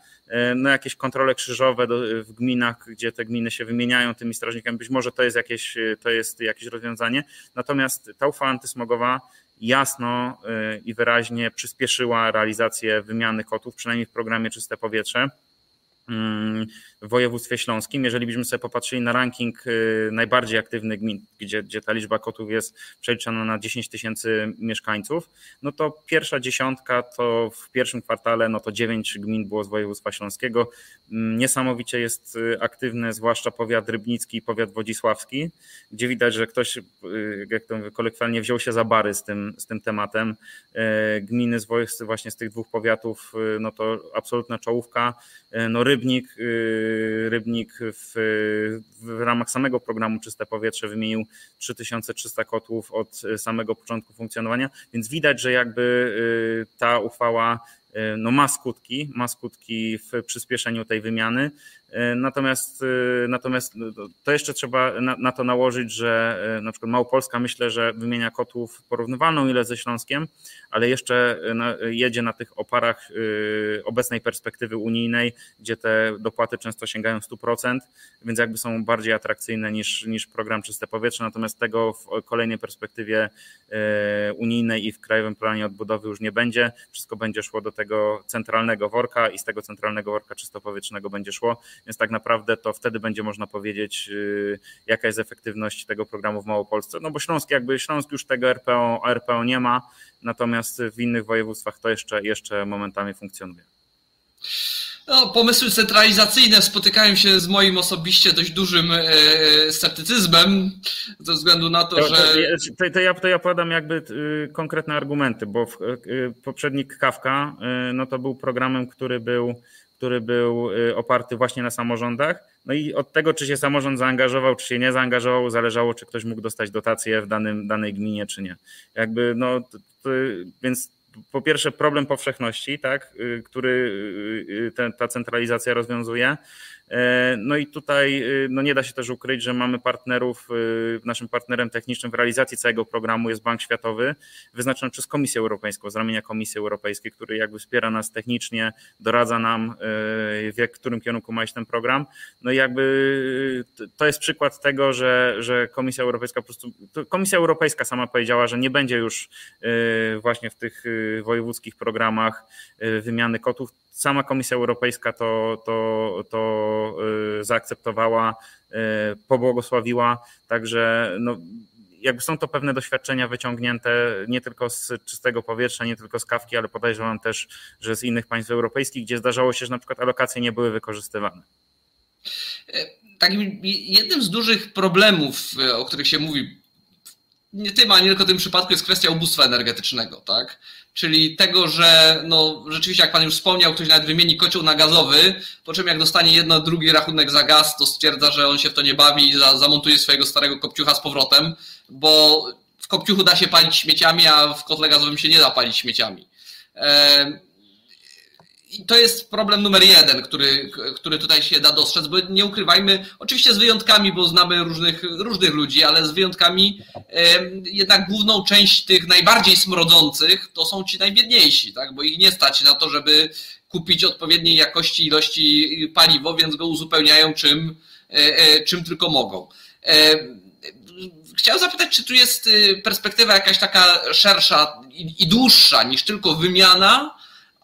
No jakieś kontrole krzyżowe w gminach, gdzie te gminy się wymieniają tymi strażnikami, być może to jest jakieś, to jest jakieś rozwiązanie. Natomiast ta uchwała antysmogowa jasno i wyraźnie przyspieszyła realizację wymiany kotów, przynajmniej w programie Czyste Powietrze w województwie śląskim. Jeżeli byśmy sobie popatrzyli na ranking y, najbardziej aktywnych gmin, gdzie, gdzie ta liczba kotów jest przeliczona na 10 tysięcy mieszkańców, no to pierwsza dziesiątka to w pierwszym kwartale no to 9 gmin było z województwa śląskiego. Mm, niesamowicie jest y, aktywny zwłaszcza powiat rybnicki i powiat wodzisławski, gdzie widać, że ktoś, y, jak to kolokwialnie, wziął się za bary z tym, z tym tematem. Gminy z właśnie z tych dwóch powiatów, no to absolutna czołówka. No Rybnik, Rybnik w, w ramach samego programu Czyste Powietrze wymienił 3300 kotłów od samego początku funkcjonowania, więc widać, że jakby y, ta uchwała y, no ma skutki, ma skutki w przyspieszeniu tej wymiany. E, natomiast, e, natomiast no, to jeszcze trzeba na, na, to nałożyć, że e, na przykład Małopolska myślę, że wymienia kotłów porównywalną ile ze Śląskiem, ale jeszcze jedzie na tych oparach obecnej perspektywy unijnej, gdzie te dopłaty często sięgają 100%, więc jakby są bardziej atrakcyjne niż, niż program Czyste Powietrze. Natomiast tego w kolejnej perspektywie unijnej i w Krajowym Planie Odbudowy już nie będzie. Wszystko będzie szło do tego centralnego worka i z tego centralnego worka czystopowietrznego będzie szło więc tak naprawdę to wtedy będzie można powiedzieć, y, jaka jest efektywność tego programu w Małopolsce. No bo Śląsk jakby Śląsk już tego RPO, RPO nie ma, natomiast w innych województwach to jeszcze, jeszcze momentami funkcjonuje. No, pomysły centralizacyjne spotykają się z moim osobiście dość dużym e, sceptycyzmem, ze względu na to, to że. To, to, ja, to ja podam jakby y, konkretne argumenty, bo y, poprzednik Kawka no to był programem, który był który był y, oparty właśnie na samorządach. No i od tego, czy się samorząd zaangażował, czy się nie zaangażował, zależało, czy ktoś mógł dostać dotację w danym, danej gminie, czy nie. Jakby, no, to, to, więc po pierwsze problem powszechności, tak, y, który y, ta centralizacja rozwiązuje. E, no i tutaj y, no nie da się też ukryć, że mamy partnerów, y, naszym partnerem technicznym w realizacji całego programu jest Bank Światowy, wyznaczony przez Komisję Europejską, z ramienia Komisji Europejskiej, który jakby wspiera nas technicznie, doradza nam, y, w którym kierunku ma iść ten program. No i jakby to jest przykład tego, że, że Komisja Europejska po prostu, Komisja Europejska sama powiedziała, że nie będzie już właśnie w tych wojewódzkich programach wymiany kotów, sama Komisja Europejska to, to, to y, zaakceptowała, y, pobłogosławiła, także no, jakby są to pewne doświadczenia wyciągnięte nie tylko z czystego powietrza, nie tylko z kawki, ale podejrzewam też, że z innych państw europejskich, gdzie zdarzało się, że na przykład alokacje nie były wykorzystywane. Takim jednym z dużych problemów, o których się mówi nie tym, a nie tylko w tym przypadku jest kwestia ubóstwa energetycznego, tak? Czyli tego, że no, rzeczywiście, jak Pan już wspomniał, ktoś nawet wymieni kocioł na gazowy, po czym jak dostanie jedno, drugi rachunek za gaz, to stwierdza, że on się w to nie bawi i zamontuje swojego starego kopciucha z powrotem, bo w kopciuchu da się palić śmieciami, a w kotle gazowym się nie da palić śmieciami. I to jest problem numer jeden, który, który tutaj się da dostrzec, bo nie ukrywajmy, oczywiście z wyjątkami, bo znamy różnych, różnych ludzi, ale z wyjątkami jednak główną część tych najbardziej smrodzących to są ci najbiedniejsi, tak? bo ich nie stać na to, żeby kupić odpowiedniej jakości ilości paliwo, więc go uzupełniają czym, e, e, czym tylko mogą. Chciałem zapytać, czy tu jest y, perspektywa jakaś taka szersza i dłuższa niż tylko wymiana,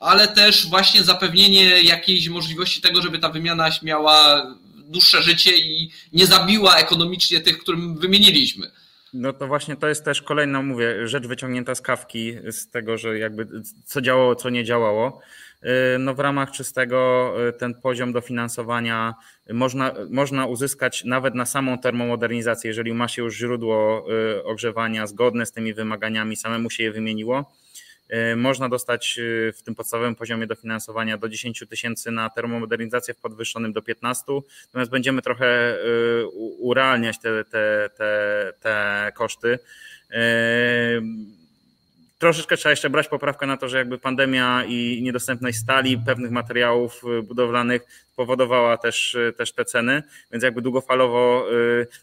ale też właśnie zapewnienie jakiejś możliwości tego, żeby ta wymiana miała dłuższe życie i nie zabiła ekonomicznie tych, którym wymieniliśmy. No to właśnie to jest też kolejna, mówię, rzecz wyciągnięta z kawki, z tego, że jakby co działało, co nie działało. No w ramach czystego y, ten poziom dofinansowania można, można uzyskać nawet na samą termomodernizację, jeżeli ma się już źródło y, ogrzewania zgodne z tymi wymaganiami, samemu się je wymieniło można dostać e, w tym podstawowym poziomie dofinansowania do 10 tysięcy na termomodernizację w podwyższonym do 15, natomiast będziemy trochę e, urealniać te, te, te, te koszty. Troszeczkę trzeba jeszcze brać poprawkę na to, że jakby pandemia i niedostępność stali, pewnych materiałów budowlanych spowodowała też, też te ceny, więc jakby długofalowo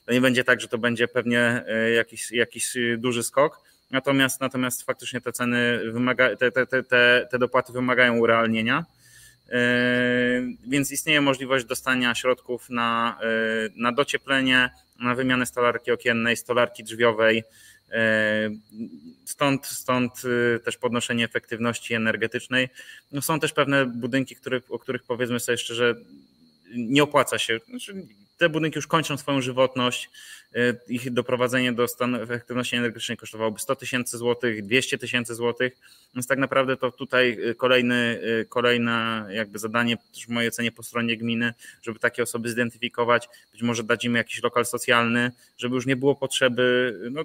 to nie będzie tak, że to będzie pewnie jakiś, jakiś duży skok Natomiast, natomiast faktycznie te ceny wymaga, te, te, te, te dopłaty wymagają urealnienia. E, więc istnieje możliwość dostania środków na, e, na docieplenie, na wymianę stolarki okiennej, stolarki drzwiowej. E, stąd, stąd też podnoszenie efektywności energetycznej. No są też pewne budynki, które, o których powiedzmy sobie szczerze, nie opłaca się. Znaczy, te budynki już kończą swoją żywotność. Y, ich doprowadzenie do stanu efektywności energetycznej kosztowałoby 100 tysięcy złotych, 200 tysięcy złotych. Więc tak naprawdę to tutaj y, kolejny, y, kolejne jakby zadanie w mojej ocenie po stronie gminy, żeby takie osoby zidentyfikować, być może dać im jakiś lokal socjalny, żeby już nie było potrzeby no,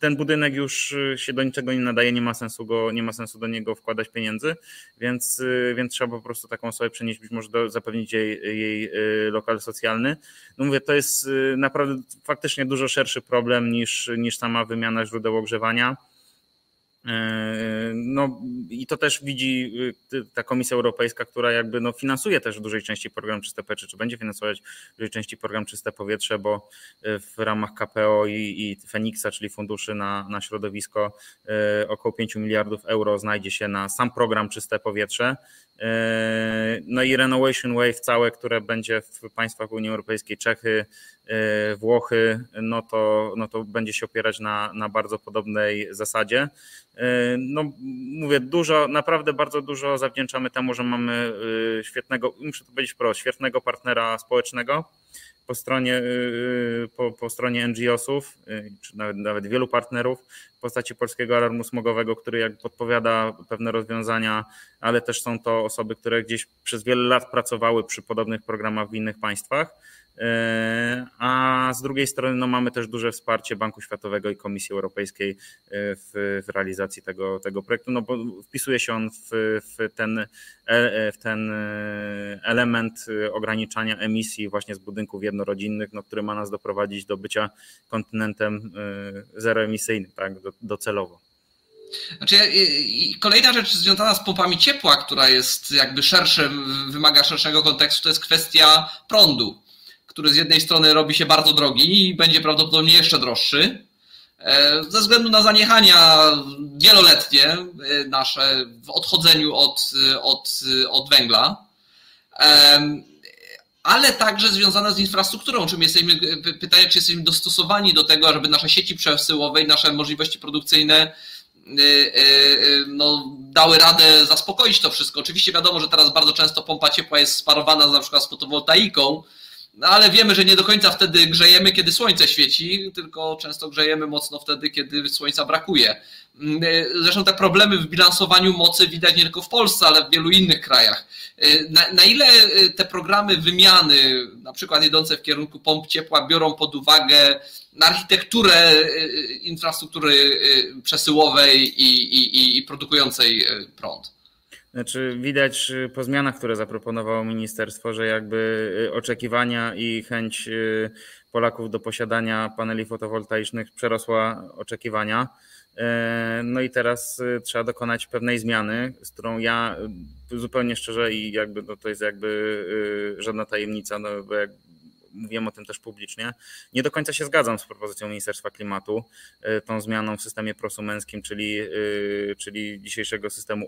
ten budynek już y, się do niczego nie nadaje, nie ma sensu, go, nie ma sensu do niego wkładać pieniędzy, więc, y, więc trzeba po prostu taką osobę przenieść, być może do, zapewnić jej, jej y, lokal socjalny. No mówię, to jest naprawdę faktycznie dużo szerszy problem niż, niż sama wymiana źródeł ogrzewania. E, no i to też widzi y, ta Komisja Europejska, która jakby no finansuje też w dużej części program Czyste Powietrze, czy będzie finansować w dużej części program Czyste Powietrze, bo y, w ramach KPO i, i Feniksa, czyli funduszy na, na środowisko, y, około 5 miliardów euro znajdzie się na sam program Czyste Powietrze. No i Renovation Wave całe, które będzie w państwach Unii Europejskiej, Czechy, Włochy, no to, no to będzie się opierać na, na bardzo podobnej zasadzie. No mówię, dużo, naprawdę bardzo dużo zawdzięczamy temu, że mamy świetnego, muszę to powiedzieć pro, świetnego partnera społecznego po stronie, po, po stronie NGO-sów, czy nawet, nawet wielu partnerów w postaci Polskiego Alarmu Smogowego, który jak podpowiada pewne rozwiązania, ale też są to osoby, które gdzieś przez wiele lat pracowały przy podobnych programach w innych państwach a z drugiej strony no, mamy też duże wsparcie Banku Światowego i Komisji Europejskiej e, w, w realizacji tego, tego projektu, no bo wpisuje się on w, w, ten, e, w ten element ograniczania emisji właśnie z budynków jednorodzinnych, no, który ma nas doprowadzić do bycia kontynentem zeroemisyjnym, tak, docelowo. Znaczy, kolejna rzecz związana z pompami ciepła, która jest jakby szerszym, wymaga szerszego kontekstu, to jest kwestia prądu który z jednej strony robi się bardzo drogi i będzie prawdopodobnie jeszcze droższy, e, ze względu na zaniechania wieloletnie e, nasze w odchodzeniu od, od, od węgla, ale także związane z infrastrukturą, czym jesteśmy, pytanie, czy jesteśmy dostosowani do tego, żeby nasze sieci przesyłowe i nasze możliwości produkcyjne e, no, dały radę zaspokoić to wszystko. Oczywiście wiadomo, że teraz bardzo często pompa ciepła jest sparowana na przykład z fotowoltaiką, no ale wiemy, że nie do końca wtedy grzejemy, kiedy słońce świeci, tylko często grzejemy mocno wtedy, kiedy słońca brakuje. Mm, zresztą te problemy w bilansowaniu mocy widać nie tylko w Polsce, ale w wielu innych krajach. Na, na ile te programy wymiany, na przykład idące w kierunku pomp ciepła, biorą pod uwagę architekturę infrastruktury przesyłowej i, i, i produkującej prąd? Znaczy widać y, po zmianach, które zaproponowało ministerstwo, że jakby y, oczekiwania i chęć y, Polaków do posiadania paneli fotowoltaicznych przerosła oczekiwania. E, no i teraz trzeba dokonać pewnej zmiany, z którą ja zupełnie szczerze i jakby no to jest jakby żadna tajemnica, no bo jak mówiłem o tym też publicznie, nie do końca się zgadzam z propozycją Ministerstwa Klimatu, e, tą zmianą w systemie prosumenckim, czyli, e, czyli dzisiejszego systemu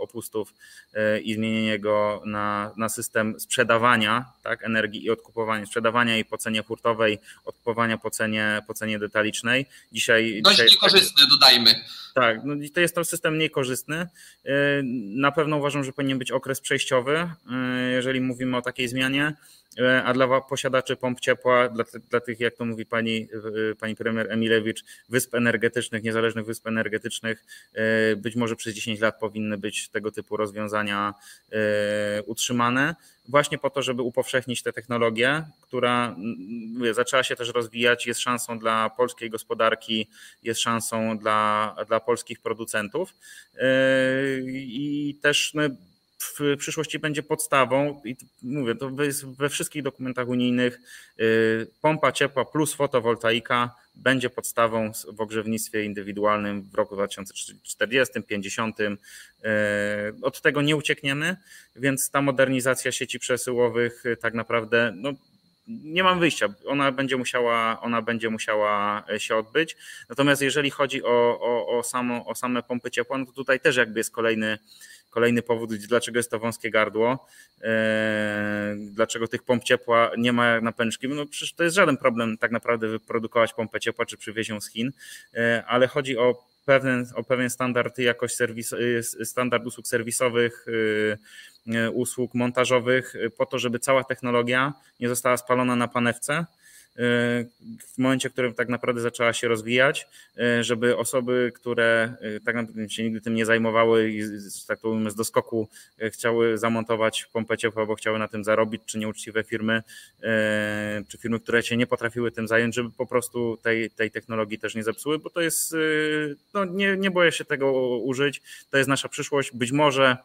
opustów e, i zmienienie go na, na system sprzedawania tak, energii i odkupowania, sprzedawania jej po cenie hurtowej, odkupowania po cenie, po cenie detalicznej. Dzisiaj, Dość dzisiaj, niekorzystny, dodajmy. Tak, no to jest to system niekorzystny. Na pewno uważam, że powinien być okres przejściowy, jeżeli mówimy o takiej zmianie. E, a dla posiadaczy pomp ciepła, dla, dla tych, jak to mówi pani, e, pani premier Emilewicz, wysp energetycznych, niezależnych wysp energetycznych, e, być może przez 10 lat powinny być tego typu rozwiązania utrzymane, właśnie po to, żeby upowszechnić tę technologię, która mówię, zaczęła się też rozwijać, jest szansą dla polskiej gospodarki, jest szansą dla, dla polskich producentów. I też no, w przyszłości będzie podstawą, i mówię, to jest we wszystkich dokumentach unijnych, y, pompa ciepła plus fotowoltaika będzie podstawą w ogrzewnictwie indywidualnym w roku 2040, 50. Y, od tego nie uciekniemy, więc ta modernizacja sieci przesyłowych y, tak naprawdę no, nie mam wyjścia, ona będzie musiała, ona będzie musiała się odbyć. Natomiast jeżeli chodzi o, o, o, samo, o same pompy ciepła, no to tutaj też jakby jest kolejny Kolejny powód, dlaczego jest to wąskie gardło, e, dlaczego tych pomp ciepła nie ma na pęczki. No przecież to jest żaden problem tak naprawdę wyprodukować pompę ciepła czy przywieźć ją z Chin, e, ale chodzi o pewien, o pewien standard jakość serwis, e, standard usług serwisowych, usług montażowych, po to, żeby cała technologia nie została spalona na panewce, w momencie, w którym tak naprawdę zaczęła się rozwijać, e, żeby osoby, które e, tak naprawdę się nigdy tym nie zajmowały i tak powiem z doskoku e, chciały zamontować pompę ciepła, bo chciały na tym zarobić, czy nieuczciwe firmy, czy firmy, które się nie potrafiły tym zająć, żeby po prostu tej, tej technologii też nie zepsuły, bo to jest, no nie, nie boję się tego użyć, to jest nasza przyszłość, być może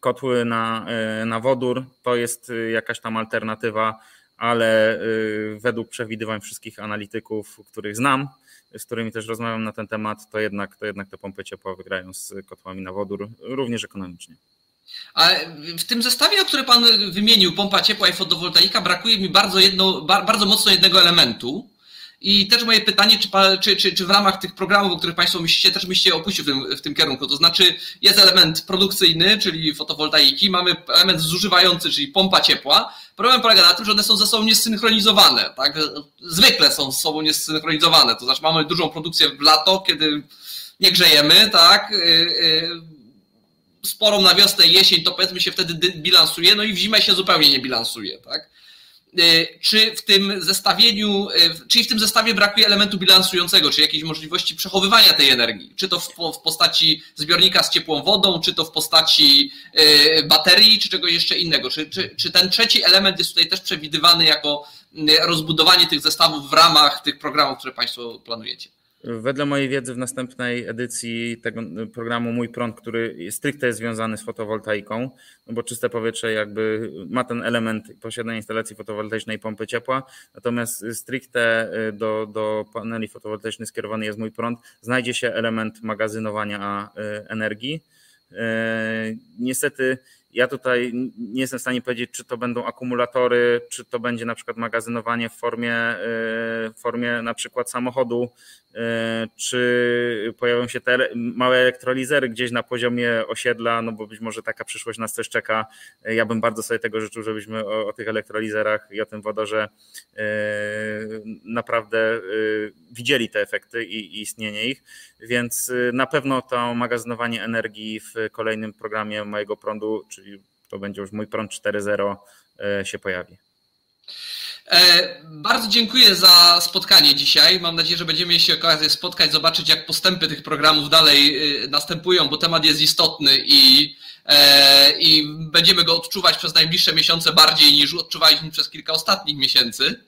kotły na, na wodór to jest jakaś tam alternatywa, ale y, według przewidywań wszystkich analityków, których znam, z którymi też rozmawiam na ten temat, to jednak, to jednak te pompy ciepła wygrają z kotłami na wodór, również ekonomicznie. A w tym zestawie, o który Pan wymienił, pompa ciepła i fotowoltaika, brakuje mi bardzo, jedno, bardzo mocno jednego elementu, i też moje pytanie, czy, czy, czy, czy w ramach tych programów, o których Państwo myślicie, też myślicie opuścić w tym, w tym kierunku? To znaczy jest element produkcyjny, czyli fotowoltaiki, mamy element zużywający, czyli pompa ciepła. Problem polega na tym, że one są ze sobą niesynchronizowane. Tak? Zwykle są ze sobą niesynchronizowane. To znaczy mamy dużą produkcję w lato, kiedy nie grzejemy, tak? Y, y, sporą na wiosnę jesień, to powiedzmy się wtedy bilansuje, no i w zimę się zupełnie nie bilansuje, tak? E, czy w tym zestawieniu, e, czyli w tym zestawie brakuje elementu bilansującego, czy jakiejś możliwości przechowywania tej energii, czy to w, postaci zbiornika z ciepłą wodą, czy to w postaci e, baterii, czy czegoś jeszcze innego. Czy, czy, czy ten trzeci element jest tutaj też przewidywany jako rozbudowanie tych zestawów w ramach tych programów, które Państwo planujecie? Wedle mojej wiedzy w następnej edycji tego programu Mój Prąd, który stricte jest związany z fotowoltaiką, no bo czyste powietrze jakby ma ten element posiadania instalacji fotowoltaicznej pompy ciepła, natomiast stricte y, do, do paneli fotowoltaicznych skierowany jest Mój Prąd, znajdzie się element magazynowania y, energii. Y, niestety ja tutaj nie jestem w stanie powiedzieć, czy to będą akumulatory, czy to będzie na przykład magazynowanie w formie, w formie na przykład samochodu, E, czy pojawią się te małe elektrolizery gdzieś na poziomie osiedla, no bo być może taka przyszłość nas też czeka. E, ja bym bardzo sobie tego życzył, żebyśmy o, o tych elektrolizerach i o tym wodorze e, naprawdę widzieli te efekty i, i istnienie ich, więc na pewno to magazynowanie energii w kolejnym programie mojego prądu, to będzie już mój prąd 4.0 się pojawi. Bardzo dziękuję za spotkanie dzisiaj. Mam nadzieję, że będziemy mieli okazję spotkać, zobaczyć, jak postępy tych programów dalej następują, bo temat jest istotny i, i będziemy go odczuwać przez najbliższe miesiące bardziej niż odczuwaliśmy przez kilka ostatnich miesięcy.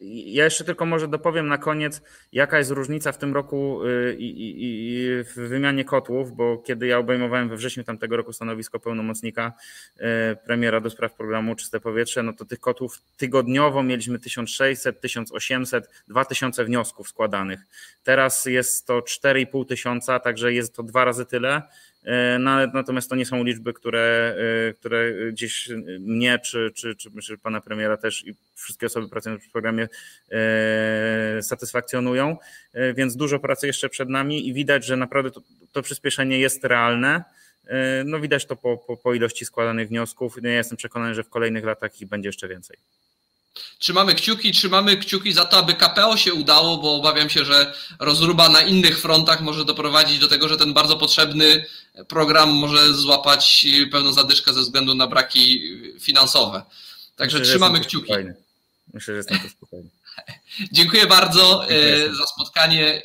Ja jeszcze tylko może dopowiem na koniec, jaka jest różnica w tym roku y, i, i, i w wymianie kotłów, bo kiedy ja obejmowałem we wrześniu tamtego roku stanowisko pełnomocnika y, premiera do spraw programu Czyste Powietrze, no to tych kotłów tygodniowo mieliśmy 1600, 1800, 2000 wniosków składanych. Teraz jest to 4,5 tysiąca, także jest to dwa razy tyle. E, no, natomiast to nie są liczby, które, e, które gdzieś mnie czy, czy, czy, czy pana premiera też i wszystkie osoby pracujące w programie e, satysfakcjonują, więc dużo pracy jeszcze przed nami i widać, że naprawdę to, to przyspieszenie jest realne. No widać to po, po, po ilości składanych wniosków. Ja jestem przekonany, że w kolejnych latach ich będzie jeszcze więcej. Trzymamy kciuki, trzymamy kciuki za to, aby KPO się udało, bo obawiam się, że rozruba na innych frontach może doprowadzić do tego, że ten bardzo potrzebny program może złapać pewną zadyszkę ze względu na braki finansowe. Także Myślę, trzymamy kciuki. Spokojny. Myślę, że jestem tu spokojny. Dziękuję bardzo Dziękuję. za spotkanie.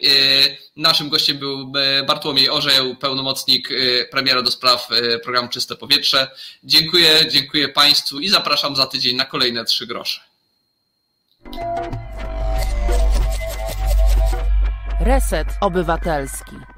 Naszym gościem był Bartłomiej Orzeł, pełnomocnik premiera do spraw programu Czyste Powietrze. Dziękuję, dziękuję Państwu i zapraszam za tydzień na kolejne trzy grosze. Reset Obywatelski.